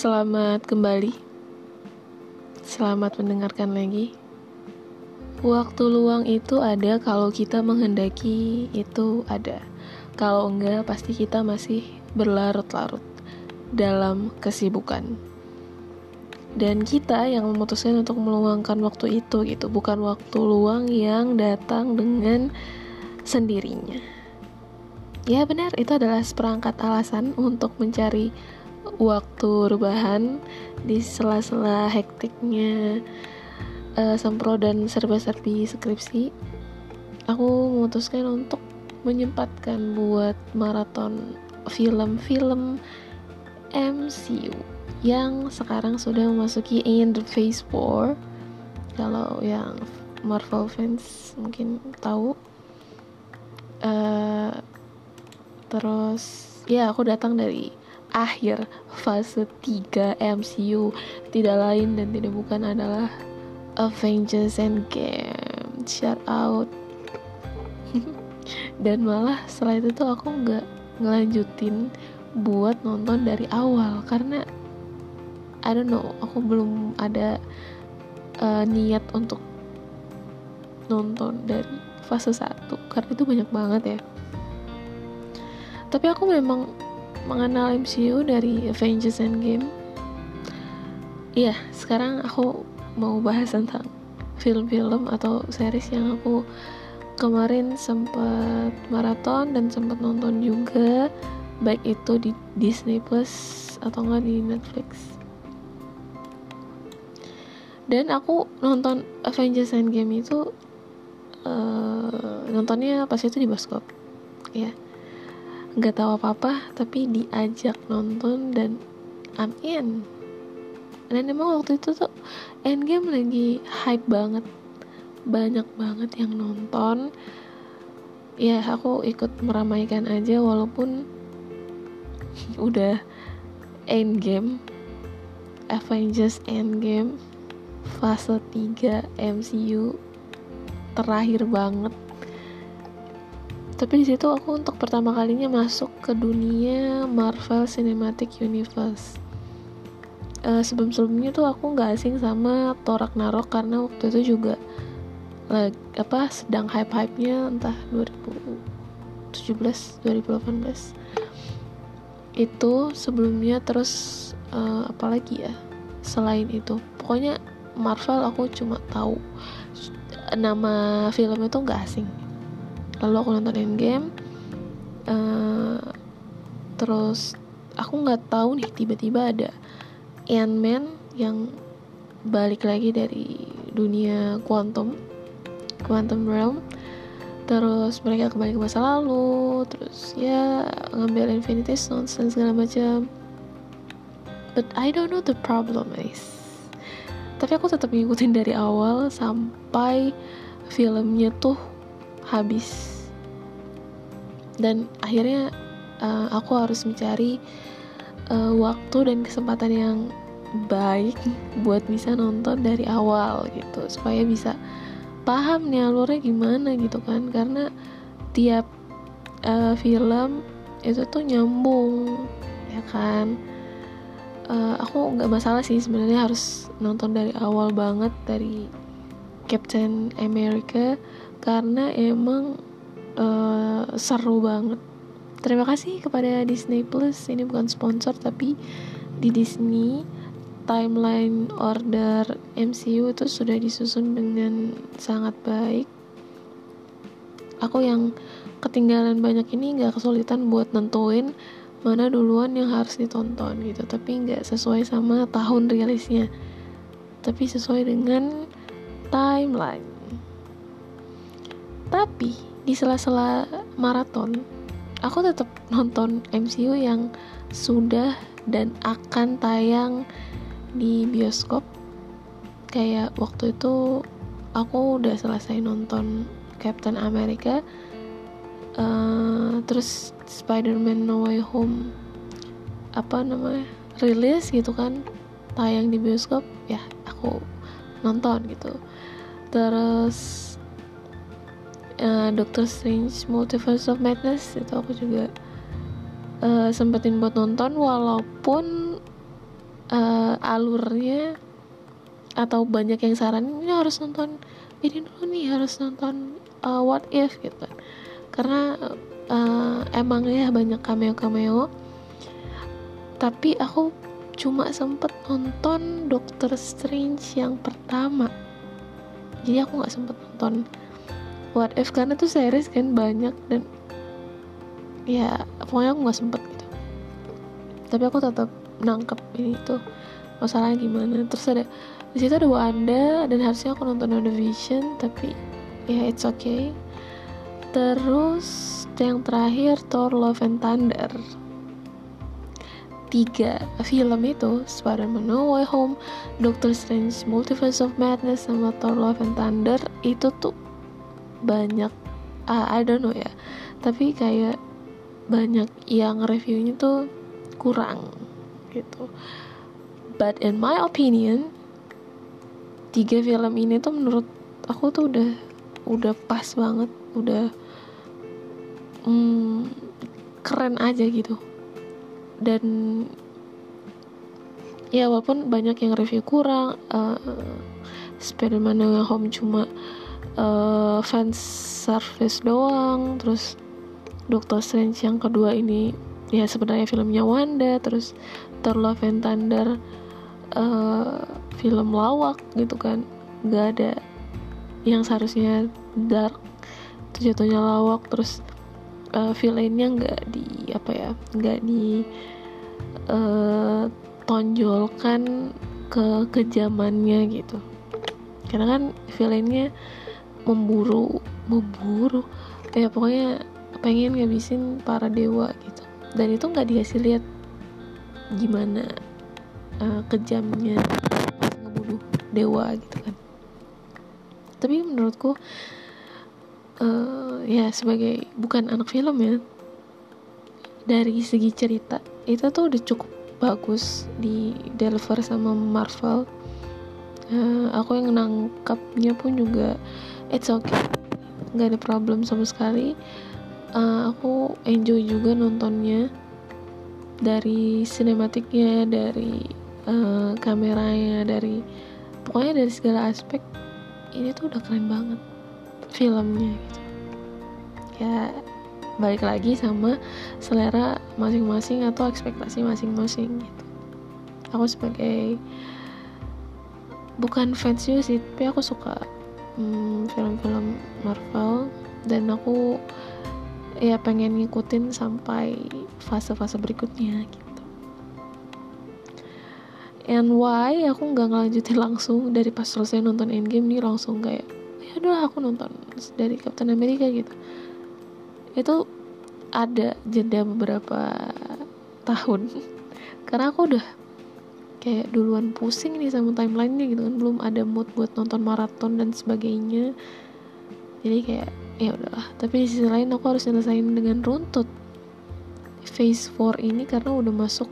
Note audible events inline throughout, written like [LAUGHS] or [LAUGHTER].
Selamat kembali. Selamat mendengarkan lagi. Waktu luang itu ada kalau kita menghendaki itu ada. Kalau enggak pasti kita masih berlarut-larut dalam kesibukan. Dan kita yang memutuskan untuk meluangkan waktu itu gitu, bukan waktu luang yang datang dengan sendirinya. Ya benar, itu adalah seperangkat alasan untuk mencari waktu rebahan di sela-sela hektiknya uh, sempro dan serba-serbi skripsi aku memutuskan untuk menyempatkan buat maraton film-film MCU yang sekarang sudah memasuki the phase 4 kalau yang Marvel fans mungkin tahu. Uh, terus ya aku datang dari akhir fase 3 MCU tidak lain dan tidak bukan adalah Avengers Endgame. Shout out. [LAUGHS] Dan malah setelah itu tuh aku nggak ngelanjutin buat nonton dari awal. Karena I don't know aku belum ada uh, niat untuk nonton dari fase 1 karena itu banyak banget ya. Tapi aku memang mengenal MCU dari Avengers Endgame. Iya, sekarang aku mau bahas tentang film-film atau series yang aku kemarin sempat maraton dan sempat nonton juga. Baik itu di Disney Plus atau enggak di Netflix. Dan aku nonton Avengers Endgame itu uh, nontonnya pas itu di bioskop. Ya nggak tahu apa-apa tapi diajak nonton dan I'm in dan emang waktu itu tuh Endgame lagi hype banget. Banyak banget yang nonton. Ya aku ikut meramaikan aja walaupun [LAUGHS] udah Endgame. Avengers Endgame fase 3 MCU terakhir banget tapi di situ aku untuk pertama kalinya masuk ke dunia Marvel Cinematic Universe. Uh, sebelum-sebelumnya tuh aku nggak asing sama Thor Ragnarok karena waktu itu juga like, apa sedang hype-hype-nya entah 2017 2018 itu sebelumnya terus uh, apalagi ya selain itu. Pokoknya Marvel aku cuma tahu nama filmnya tuh nggak asing lalu aku nonton Endgame uh, terus aku nggak tahu nih tiba-tiba ada Ant-Man yang balik lagi dari dunia quantum quantum realm. Terus mereka kembali ke masa lalu terus ya ngambil Infinity Stones dan segala macam. But I don't know the problem guys. Tapi aku tetap ngikutin dari awal sampai filmnya tuh habis. Dan akhirnya uh, aku harus mencari uh, waktu dan kesempatan yang baik buat bisa nonton dari awal gitu supaya bisa paham nih alurnya gimana gitu kan. Karena tiap uh, film itu tuh nyambung ya kan. Uh, aku nggak masalah sih sebenarnya harus nonton dari awal banget dari Captain America karena emang uh, seru banget. Terima kasih kepada Disney Plus. Ini bukan sponsor tapi di Disney timeline order MCU itu sudah disusun dengan sangat baik. Aku yang ketinggalan banyak ini nggak kesulitan buat nentuin mana duluan yang harus ditonton gitu tapi nggak sesuai sama tahun rilisnya tapi sesuai dengan timeline tapi di sela-sela maraton, aku tetap nonton MCU yang sudah dan akan tayang di bioskop. Kayak waktu itu aku udah selesai nonton Captain America, uh, terus Spider-Man No Way Home, apa namanya, rilis gitu kan, tayang di bioskop, ya aku nonton gitu. Terus uh, Doctor Strange Multiverse of Madness itu aku juga uh, sempetin buat nonton walaupun uh, alurnya atau banyak yang saran ini harus nonton ini dulu nih harus nonton uh, What If gitu. Karena uh, emang ya banyak cameo cameo tapi aku cuma sempet nonton Doctor Strange yang pertama. Jadi aku nggak sempet nonton What If? Karena tuh series kan banyak dan ya pokoknya aku nggak sempet gitu. Tapi aku tetap nangkep ini tuh masalahnya gimana. Terus ada di situ ada Wanda dan harusnya aku nonton Vision tapi ya it's okay. Terus yang terakhir Thor Love and Thunder. Tiga film itu Spider-Man No Way Home, Doctor Strange Multiverse of Madness sama Thor Love and Thunder itu tuh banyak uh, I don't know ya. Tapi kayak banyak yang reviewnya tuh kurang gitu. But in my opinion tiga film ini tuh menurut aku tuh udah udah pas banget udah hmm, keren aja gitu. Dan ya walaupun banyak yang review kurang uh, Spider-Man No Home cuma uh, fans service doang. Terus Doctor Strange yang kedua ini ya sebenarnya filmnya Wanda terus Thor Love and Thunder uh, film lawak gitu kan. Nggak ada yang seharusnya dark. Itu jatuhnya lawak terus uh, villainnya nggak di apa ya nggak di uh, tonjolkan ke kejamannya gitu. Karena kan villainnya memburu memburu. Ya pokoknya pengen ngabisin para dewa gitu. Dan itu nggak dikasih lihat gimana uh, kejamnya ngebunuh dewa gitu kan. Tapi menurutku uh, ya sebagai bukan anak film ya dari segi cerita itu tuh udah cukup bagus di deliver sama Marvel. Uh, aku yang nangkapnya pun juga it's okay. Nggak ada problem sama sekali. Uh, aku enjoy juga nontonnya dari sinematiknya dari uh, kameranya dari pokoknya dari segala aspek ini tuh udah keren banget filmnya gitu. Ya balik lagi sama selera masing-masing atau ekspektasi masing-masing gitu. Aku sebagai bukan fans juga sih tapi aku suka hmm, film-film Marvel. Dan aku ya pengen ngikutin sampai fase-fase berikutnya gitu. And why aku nggak ngelanjutin [LAUGHS] langsung dari pas selesai nonton Endgame nih langsung kayak ya udah aku nonton dari Captain America gitu. Itu ada jeda beberapa tahun. [LAUGHS] Karena aku udah kayak duluan pusing nih sama timelinenya gitu kan. Belum ada mood buat nonton maraton dan sebagainya. Jadi kayak ya udahlah. Tapi di sisi lain aku harus nyelesain dengan runtut. Phase 4 ini karena udah masuk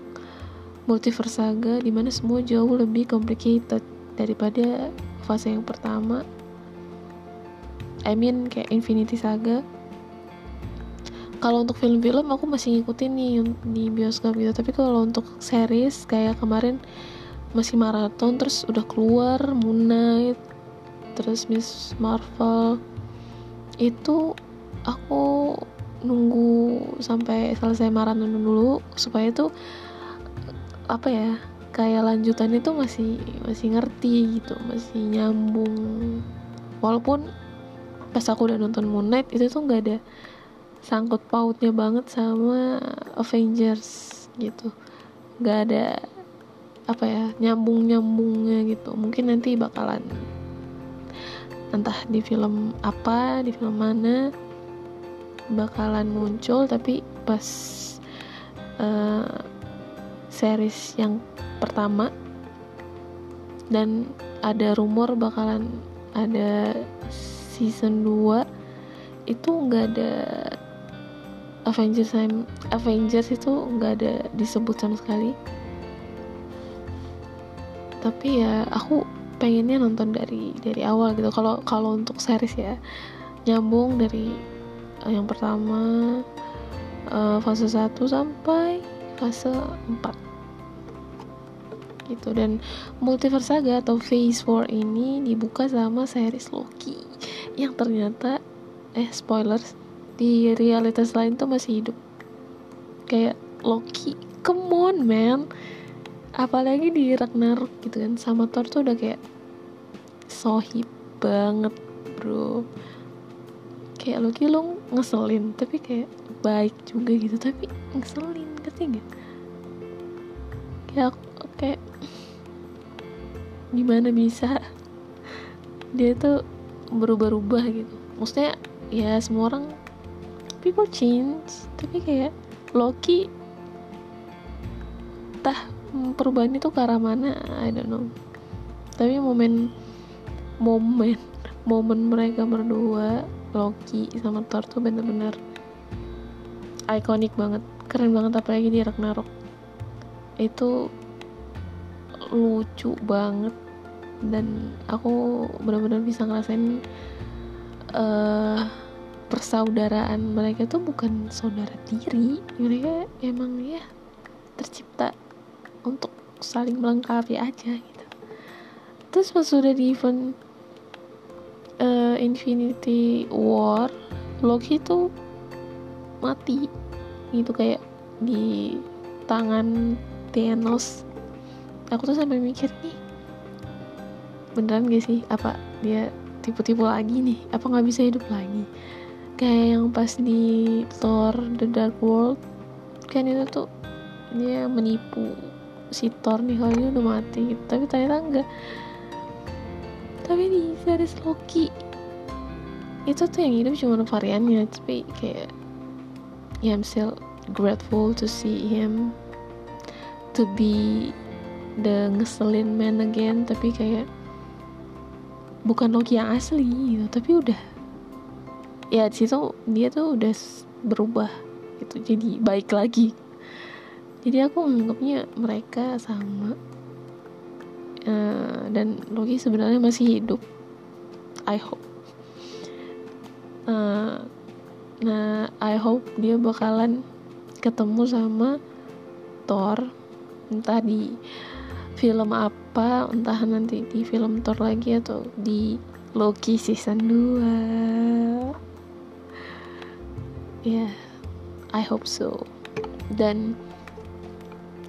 multiverse saga di mana semua jauh lebih complicated daripada fase yang pertama. I mean kayak Infinity Saga kalau untuk film-film aku masih ngikutin nih di bioskop gitu. Tapi kalau untuk series kayak kemarin masih maraton terus udah keluar Moon Knight terus Miss Marvel. Itu aku nunggu sampai selesai maraton dulu supaya itu apa ya kayak lanjutan itu masih masih ngerti gitu masih nyambung. Walaupun pas aku udah nonton Moon Knight itu tuh nggak ada sangkut pautnya banget sama Avengers gitu. Nggak ada apa ya nyambung nyambungnya gitu. Mungkin nanti bakalan entah di film apa di film mana bakalan muncul tapi pas uh, series yang pertama dan ada rumor bakalan ada season 2 itu nggak ada Avengers Avengers itu nggak ada disebut sama sekali. Tapi ya aku pengennya nonton dari dari awal gitu. Kalau kalau untuk series ya nyambung dari uh, yang pertama uh, fase 1 sampai fase 4 gitu. Dan multiverse saga atau phase 4 ini dibuka sama series Loki. Yang ternyata eh spoilers di realitas lain tuh masih hidup. Kayak Loki come on man. Apalagi di Ragnarok gitu kan sama Thor tuh udah kayak sohib banget bro. Kayak Loki lo ngeselin tapi kayak baik juga gitu tapi ngeselin ngerti gak kayak kayak gimana bisa dia tuh berubah-ubah gitu. Maksudnya ya semua orang people change? Tapi kayak Loki tah perubahan itu ke arah mana? I don't know. Tapi momen momen [LAUGHS] momen mereka berdua Loki sama Thor tuh bener-bener ikonik banget. Keren banget apalagi di Ragnarok. Itu lucu banget. Dan aku benar-benar bisa ngerasain uh, persaudaraan mereka tuh bukan saudara tiri mereka emang ya tercipta untuk saling melengkapi aja gitu. Terus pas sudah di event uh, Infinity War Loki tuh mati gitu kayak di tangan Thanos. Aku tuh sampai mikir nih beneran gak sih? Apa dia tipu-tipu lagi nih? Apa nggak bisa hidup lagi kayak yang pas di Thor The Dark World kan itu tuh dia menipu si Thor nih kalau dia udah mati gitu. tapi ternyata enggak tapi di series Loki itu tuh yang hidup cuma variannya tapi kayak ya I'm still grateful to see him to be the ngeselin man again tapi kayak bukan Loki yang asli gitu tapi udah ya di situ dia tuh udah berubah gitu. Jadi baik lagi. Jadi aku menganggapnya mereka sama. Uh, dan Loki sebenarnya masih hidup. I hope. Uh, nah I hope dia bakalan ketemu sama Thor. Entah di film apa entah nanti di film Thor lagi atau di Loki season 2 ya yeah, I hope so. Dan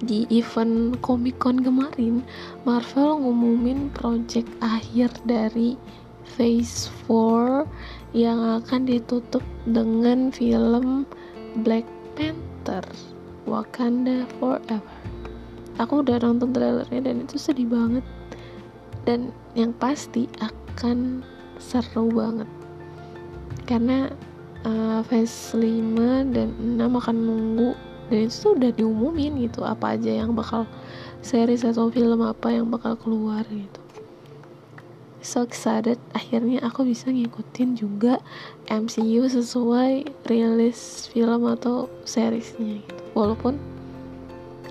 di event Comic Con kemarin Marvel ngumumin project akhir dari Phase 4 yang akan ditutup dengan film Black Panther Wakanda Forever. Aku udah nonton trailernya dan itu sedih banget. Dan yang pasti akan seru banget. Karena uh, phase 5 dan 6 akan nunggu. Dan itu tuh udah diumumin gitu apa aja yang bakal series atau film apa yang bakal keluar gitu. So excited akhirnya aku bisa ngikutin juga MCU sesuai rilis film atau seriesnya gitu. Walaupun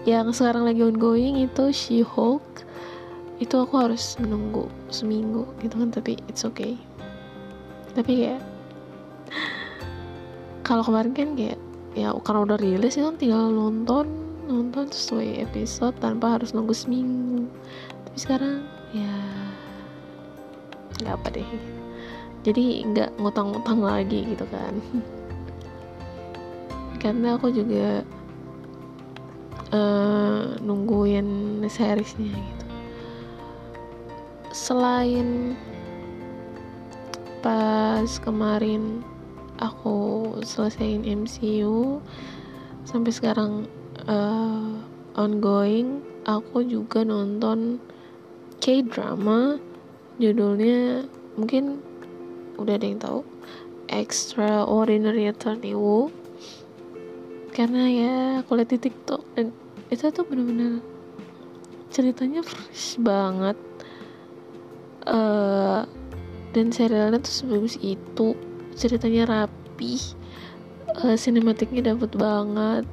yang sekarang lagi ongoing itu She-Hulk itu aku harus menunggu seminggu gitu kan tapi it's okay. Tapi kayak kalau kemarin kan kayak ya karena udah rilis itu kan tinggal nonton nonton sesuai episode tanpa harus nunggu seminggu. Tapi sekarang ya nggak apa deh. Jadi nggak ngutang-ngutang lagi gitu kan. [LAUGHS] Karena aku juga uh, nungguin seriesnya gitu. Selain pas kemarin aku selesaiin MCU sampai sekarang uh, ongoing aku juga nonton K-drama judulnya mungkin udah ada yang tahu Extraordinary Attorney Woo karena ya aku lihat di TikTok dan itu tuh bener-bener ceritanya fresh banget. Uh, dan serialnya tuh sebagus itu ceritanya rapi uh, sinematiknya dapet banget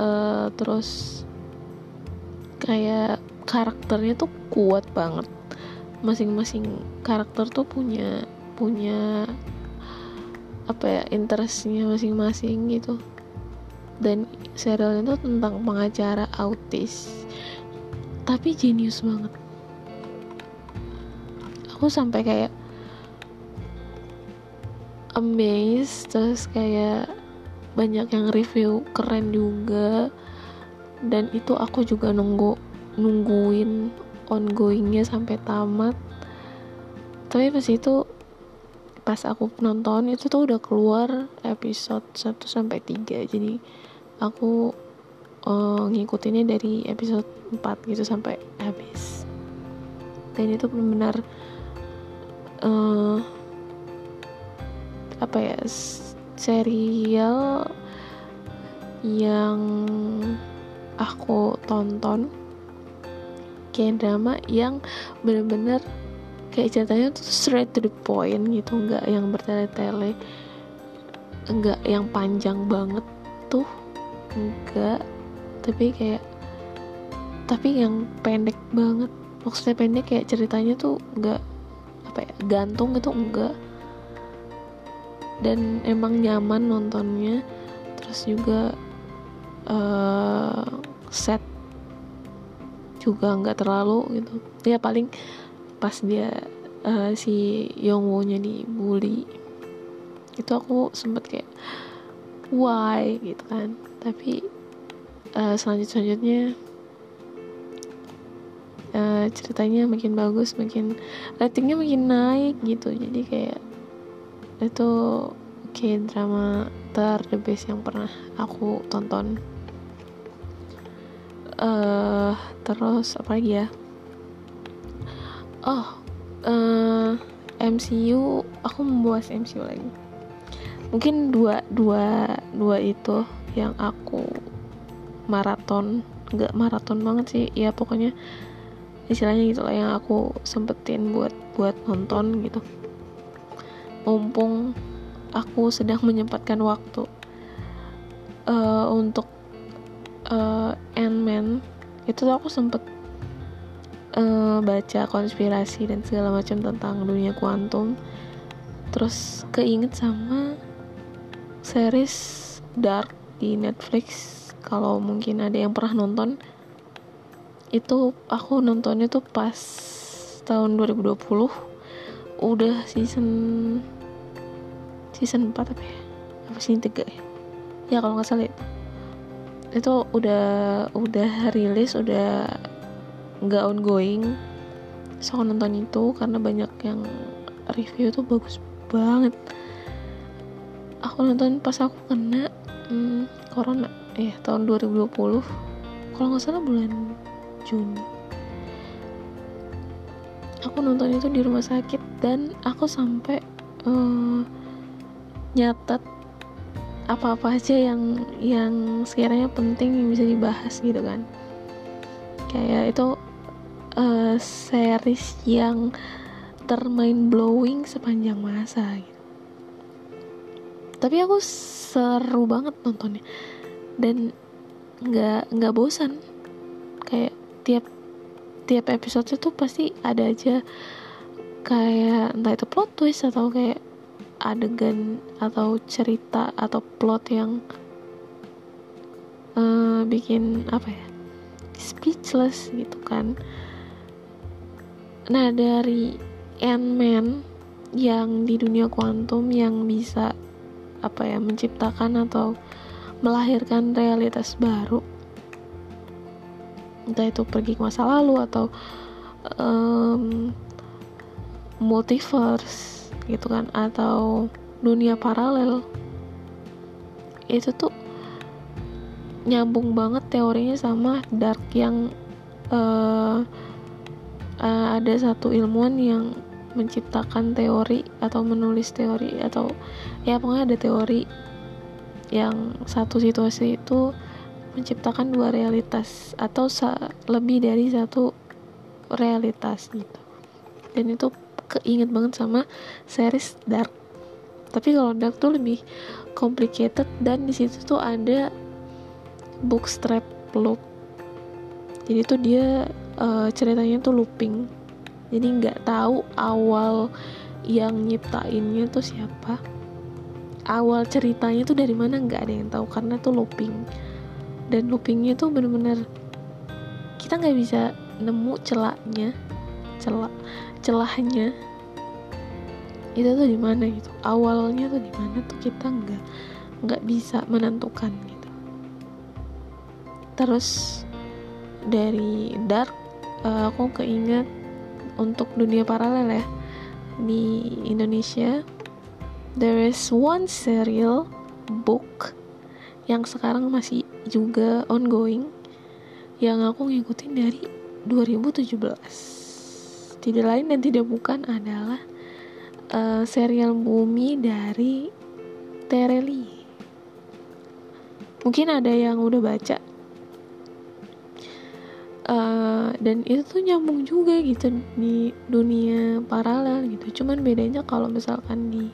uh, terus kayak karakternya tuh kuat banget. Masing-masing karakter tuh punya punya apa ya interestnya masing-masing gitu. Dan serial itu tentang pengacara autis. Tapi jenius banget. Aku sampai kayak amazed terus kayak banyak yang review keren juga. Dan itu aku juga nunggu nungguin ongoingnya sampai tamat. Tapi pas itu pas aku nonton itu tuh udah keluar episode 1 sampai 3 jadi aku uh, ngikutinnya dari episode 4 gitu sampai habis. Dan itu benar-benar uh, apa ya serial yang aku tonton kayak drama yang bener-bener kayak ceritanya tuh straight to the point gitu nggak yang bertele-tele nggak yang panjang banget tuh enggak tapi kayak tapi yang pendek banget maksudnya pendek kayak ceritanya tuh nggak apa ya gantung gitu enggak dan emang nyaman nontonnya. Terus juga uh, set juga nggak terlalu gitu. Ya paling pas dia uh, si Yongwoo nya dibully. Itu aku sempet kayak why? gitu kan. Tapi uh, selanjut selanjutnya uh, ceritanya makin bagus makin ratingnya makin naik gitu. Jadi kayak itu kayak drama ter the best yang pernah aku tonton. Uh, terus apa lagi ya? Oh uh, MCU aku membahas MCU lagi. Mungkin dua dua dua itu yang aku maraton. Nggak maraton banget sih ya pokoknya istilahnya gitu lah yang aku sempetin buat buat nonton gitu mumpung aku sedang menyempatkan waktu uh, untuk uh, Ant-Man itu aku sempet uh, baca konspirasi dan segala macam tentang dunia kuantum. Terus keinget sama series Dark di Netflix kalau mungkin ada yang pernah nonton. Itu aku nontonnya tuh pas tahun 2020 udah season season 4 apa ya? Apa season 3 ya? Ya kalau nggak salah itu itu udah udah rilis udah nggak ongoing. So aku nonton itu karena banyak yang review tuh bagus banget. Aku nonton pas aku kena hmm, corona. Eh tahun 2020 kalau nggak salah bulan Juni aku nonton itu di rumah sakit dan aku sampai uh, nyatet apa-apa aja yang yang sekiranya penting yang bisa dibahas gitu kan. Kayak itu uh, series yang termain blowing sepanjang masa gitu. Tapi aku seru banget nontonnya. Dan nggak nggak bosan. Kayak tiap tiap episode itu pasti ada aja kayak entah itu plot twist atau kayak adegan atau cerita atau plot yang uh, bikin apa ya speechless gitu kan. Nah dari Ant-Man yang di dunia kuantum yang bisa apa ya menciptakan atau melahirkan realitas baru entah itu pergi ke masa lalu atau um, multiverse gitu kan atau dunia paralel itu tuh nyambung banget teorinya sama dark yang uh, uh, ada satu ilmuwan yang menciptakan teori atau menulis teori atau ya pokoknya ada teori yang satu situasi itu menciptakan dua realitas atau lebih dari satu realitas gitu. Dan itu keinget banget sama series Dark. Tapi kalau Dark tuh lebih complicated dan di situ tuh ada bookstrap loop. Jadi tuh dia uh, ceritanya tuh looping. Jadi nggak tahu awal yang nyiptainnya tuh siapa. Awal ceritanya tuh dari mana nggak ada yang tahu karena tuh looping dan loopingnya tuh bener-bener kita nggak bisa nemu celahnya celah celahnya. Itu tuh di mana gitu? Awalnya tuh di mana tuh kita nggak nggak bisa menentukan gitu. Terus dari dark uh, aku keinget untuk dunia paralel ya. Di Indonesia there is one serial book yang sekarang masih juga ongoing yang aku ngikutin dari 2017 tidak lain dan tidak bukan adalah uh, serial Bumi dari Tereli mungkin ada yang udah baca. Uh, dan itu tuh nyambung juga gitu di dunia paralel gitu. Cuman bedanya kalau misalkan di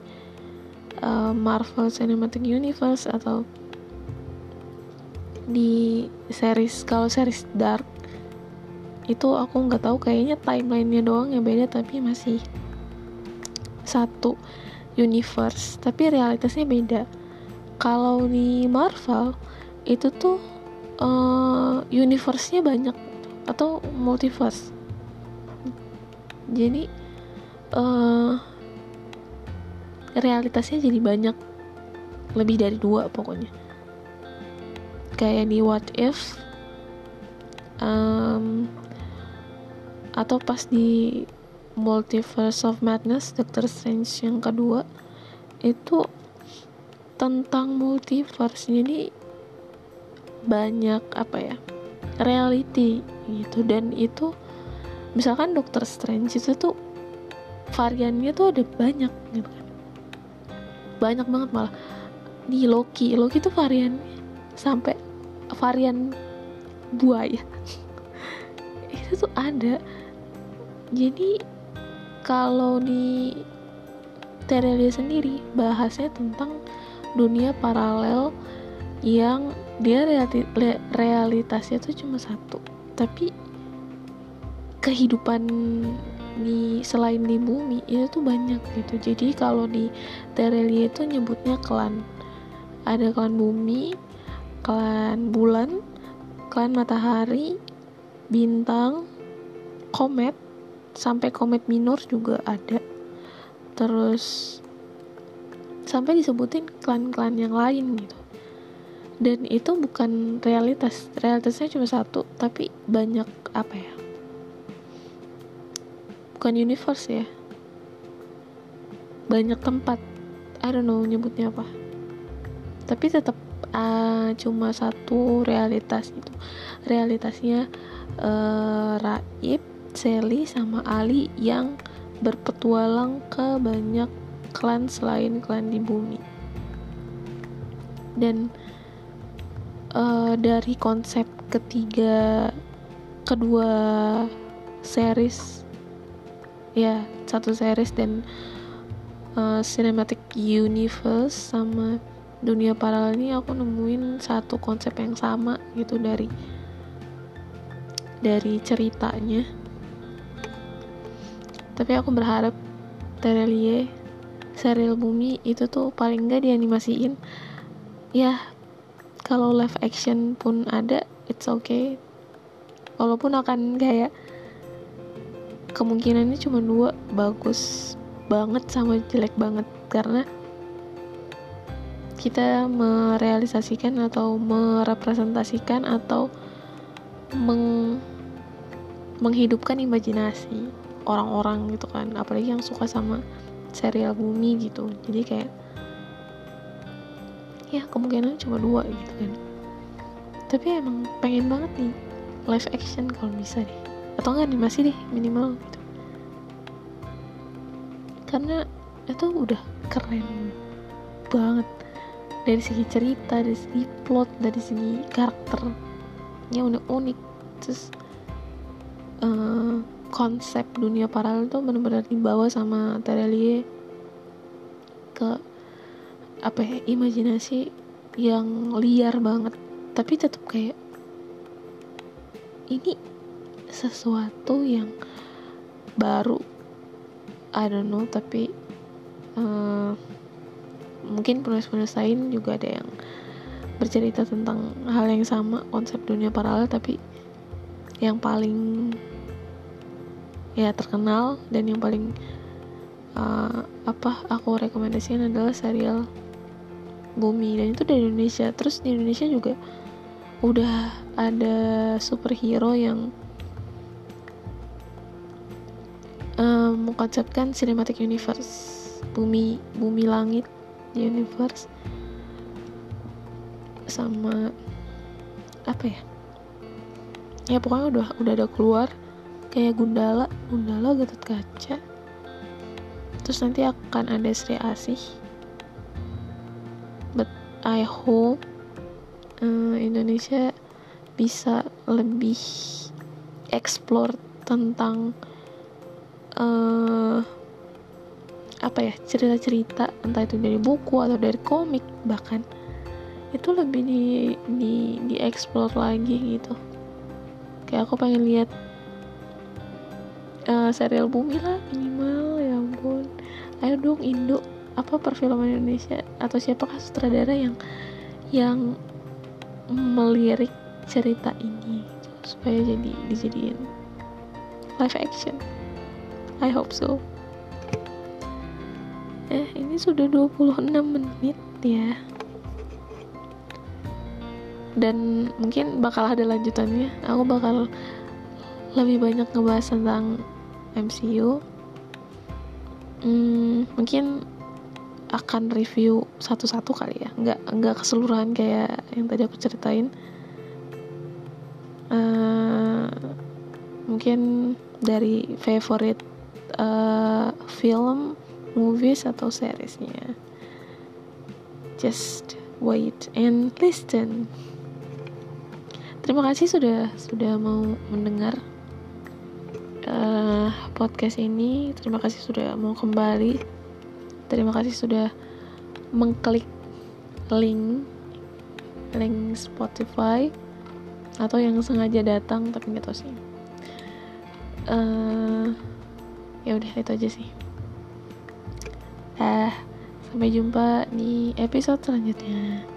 uh, Marvel Cinematic Universe atau di series kalau series Dark itu aku nggak tahu kayaknya timelinenya doang yang beda tapi masih satu universe. Tapi realitasnya beda. Kalau di Marvel itu tuh uh, universe-nya banyak atau multiverse. Jadi uh, realitasnya jadi banyak. Lebih dari dua pokoknya kayak di What If um, atau pas di Multiverse of Madness Doctor Strange yang kedua itu tentang multiverse. Jadi banyak apa ya reality gitu. Dan itu misalkan Doctor Strange itu tuh variannya tuh ada banyak gitu kan. Banyak banget malah. Di Loki. Loki tuh variannya sampai varian buaya. Itu tuh ada. Jadi kalau di Terelia sendiri bahasnya tentang dunia paralel yang dia realitasnya tuh cuma satu. Tapi kehidupan di selain di bumi itu tuh banyak gitu. Jadi kalau di Terelia itu nyebutnya klan. Ada klan bumi klan bulan klan matahari bintang komet sampai komet minor juga ada. Terus sampai disebutin klan-klan yang lain gitu. Dan itu bukan realitas. Realitasnya cuma satu tapi banyak apa ya? Bukan universe ya. Banyak tempat. I don't know nyebutnya apa. Tapi tetap uh, cuma satu realitas itu realitasnya uh, Raib, Sally sama Ali yang berpetualang ke banyak klan selain klan di bumi. Dan uh, dari konsep ketiga kedua series ya satu series dan uh, cinematic universe sama dunia paralel ini aku nemuin satu konsep yang sama gitu dari dari ceritanya. Tapi aku berharap Terelie serial bumi itu tuh paling gak dianimasiin. Ya kalau live action pun ada it's okay. Walaupun akan kayak kemungkinannya cuma dua bagus banget sama jelek banget. Karena kita merealisasikan atau merepresentasikan atau meng menghidupkan imajinasi orang-orang gitu kan. Apalagi yang suka sama serial bumi gitu. Jadi kayak ya kemungkinan cuma dua gitu kan. Tapi emang pengen banget nih live action kalau bisa deh. Atau enggak animasi deh minimal gitu. Karena itu udah keren banget dari segi cerita dari segi plot dari segi karakternya udah unik. Terus uh, konsep dunia paralel tuh benar-benar dibawa sama Terelie ke apa ya imajinasi yang liar banget. Tapi tetap kayak ini sesuatu yang baru. I don't know tapi uh, mungkin penulis-penulis lain juga ada yang bercerita tentang hal yang sama konsep dunia paralel tapi yang paling ya terkenal dan yang paling uh, apa aku rekomendasikan adalah serial Bumi. Dan itu dari Indonesia. Terus di Indonesia juga udah ada superhero yang um, mengkonsepkan cinematic universe bumi bumi langit universe sama apa ya? Ya pokoknya udah udah ada keluar kayak Gundala Gundala Gatot Kaca. Terus nanti akan ada Sri Asih. But I hope uh, Indonesia bisa lebih explore tentang uh, apa ya cerita-cerita entah itu dari buku atau dari komik bahkan itu lebih di di di explore lagi gitu. Kayak aku pengen lihat uh, serial bumi lah minimal ya ampun. Ayo dong Indo. Apa perfilman Indonesia? Atau siapakah sutradara yang yang melirik cerita ini? Supaya jadi dijadiin live action. I hope so eh ini sudah 26 menit ya. Dan mungkin bakal ada lanjutannya. Aku bakal lebih banyak ngebahas tentang MCU hmm, mungkin akan review satu-satu kali ya. Nggak nggak keseluruhan kayak yang tadi aku ceritain. Uh, mungkin dari favorite uh, film movies atau seriesnya. Just wait and listen. Terima kasih sudah sudah mau mendengar uh, podcast ini. Terima kasih sudah mau kembali. Terima kasih sudah mengklik link link Spotify atau yang sengaja datang tapi nggak tahu sih. Uh, ya udah itu aja sih ah sampai jumpa di episode selanjutnya